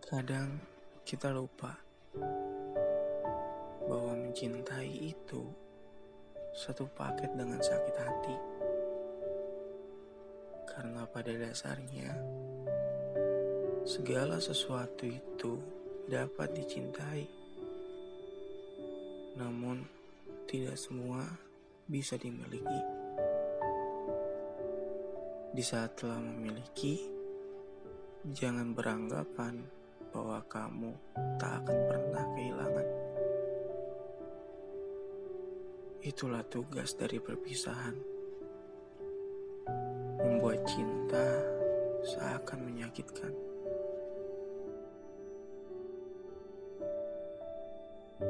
Kadang kita lupa bahwa mencintai itu satu paket dengan sakit hati, karena pada dasarnya segala sesuatu itu dapat dicintai, namun tidak semua bisa dimiliki. Di saat telah memiliki, jangan beranggapan bahwa kamu tak akan pernah kehilangan. Itulah tugas dari perpisahan. Membuat cinta seakan menyakitkan.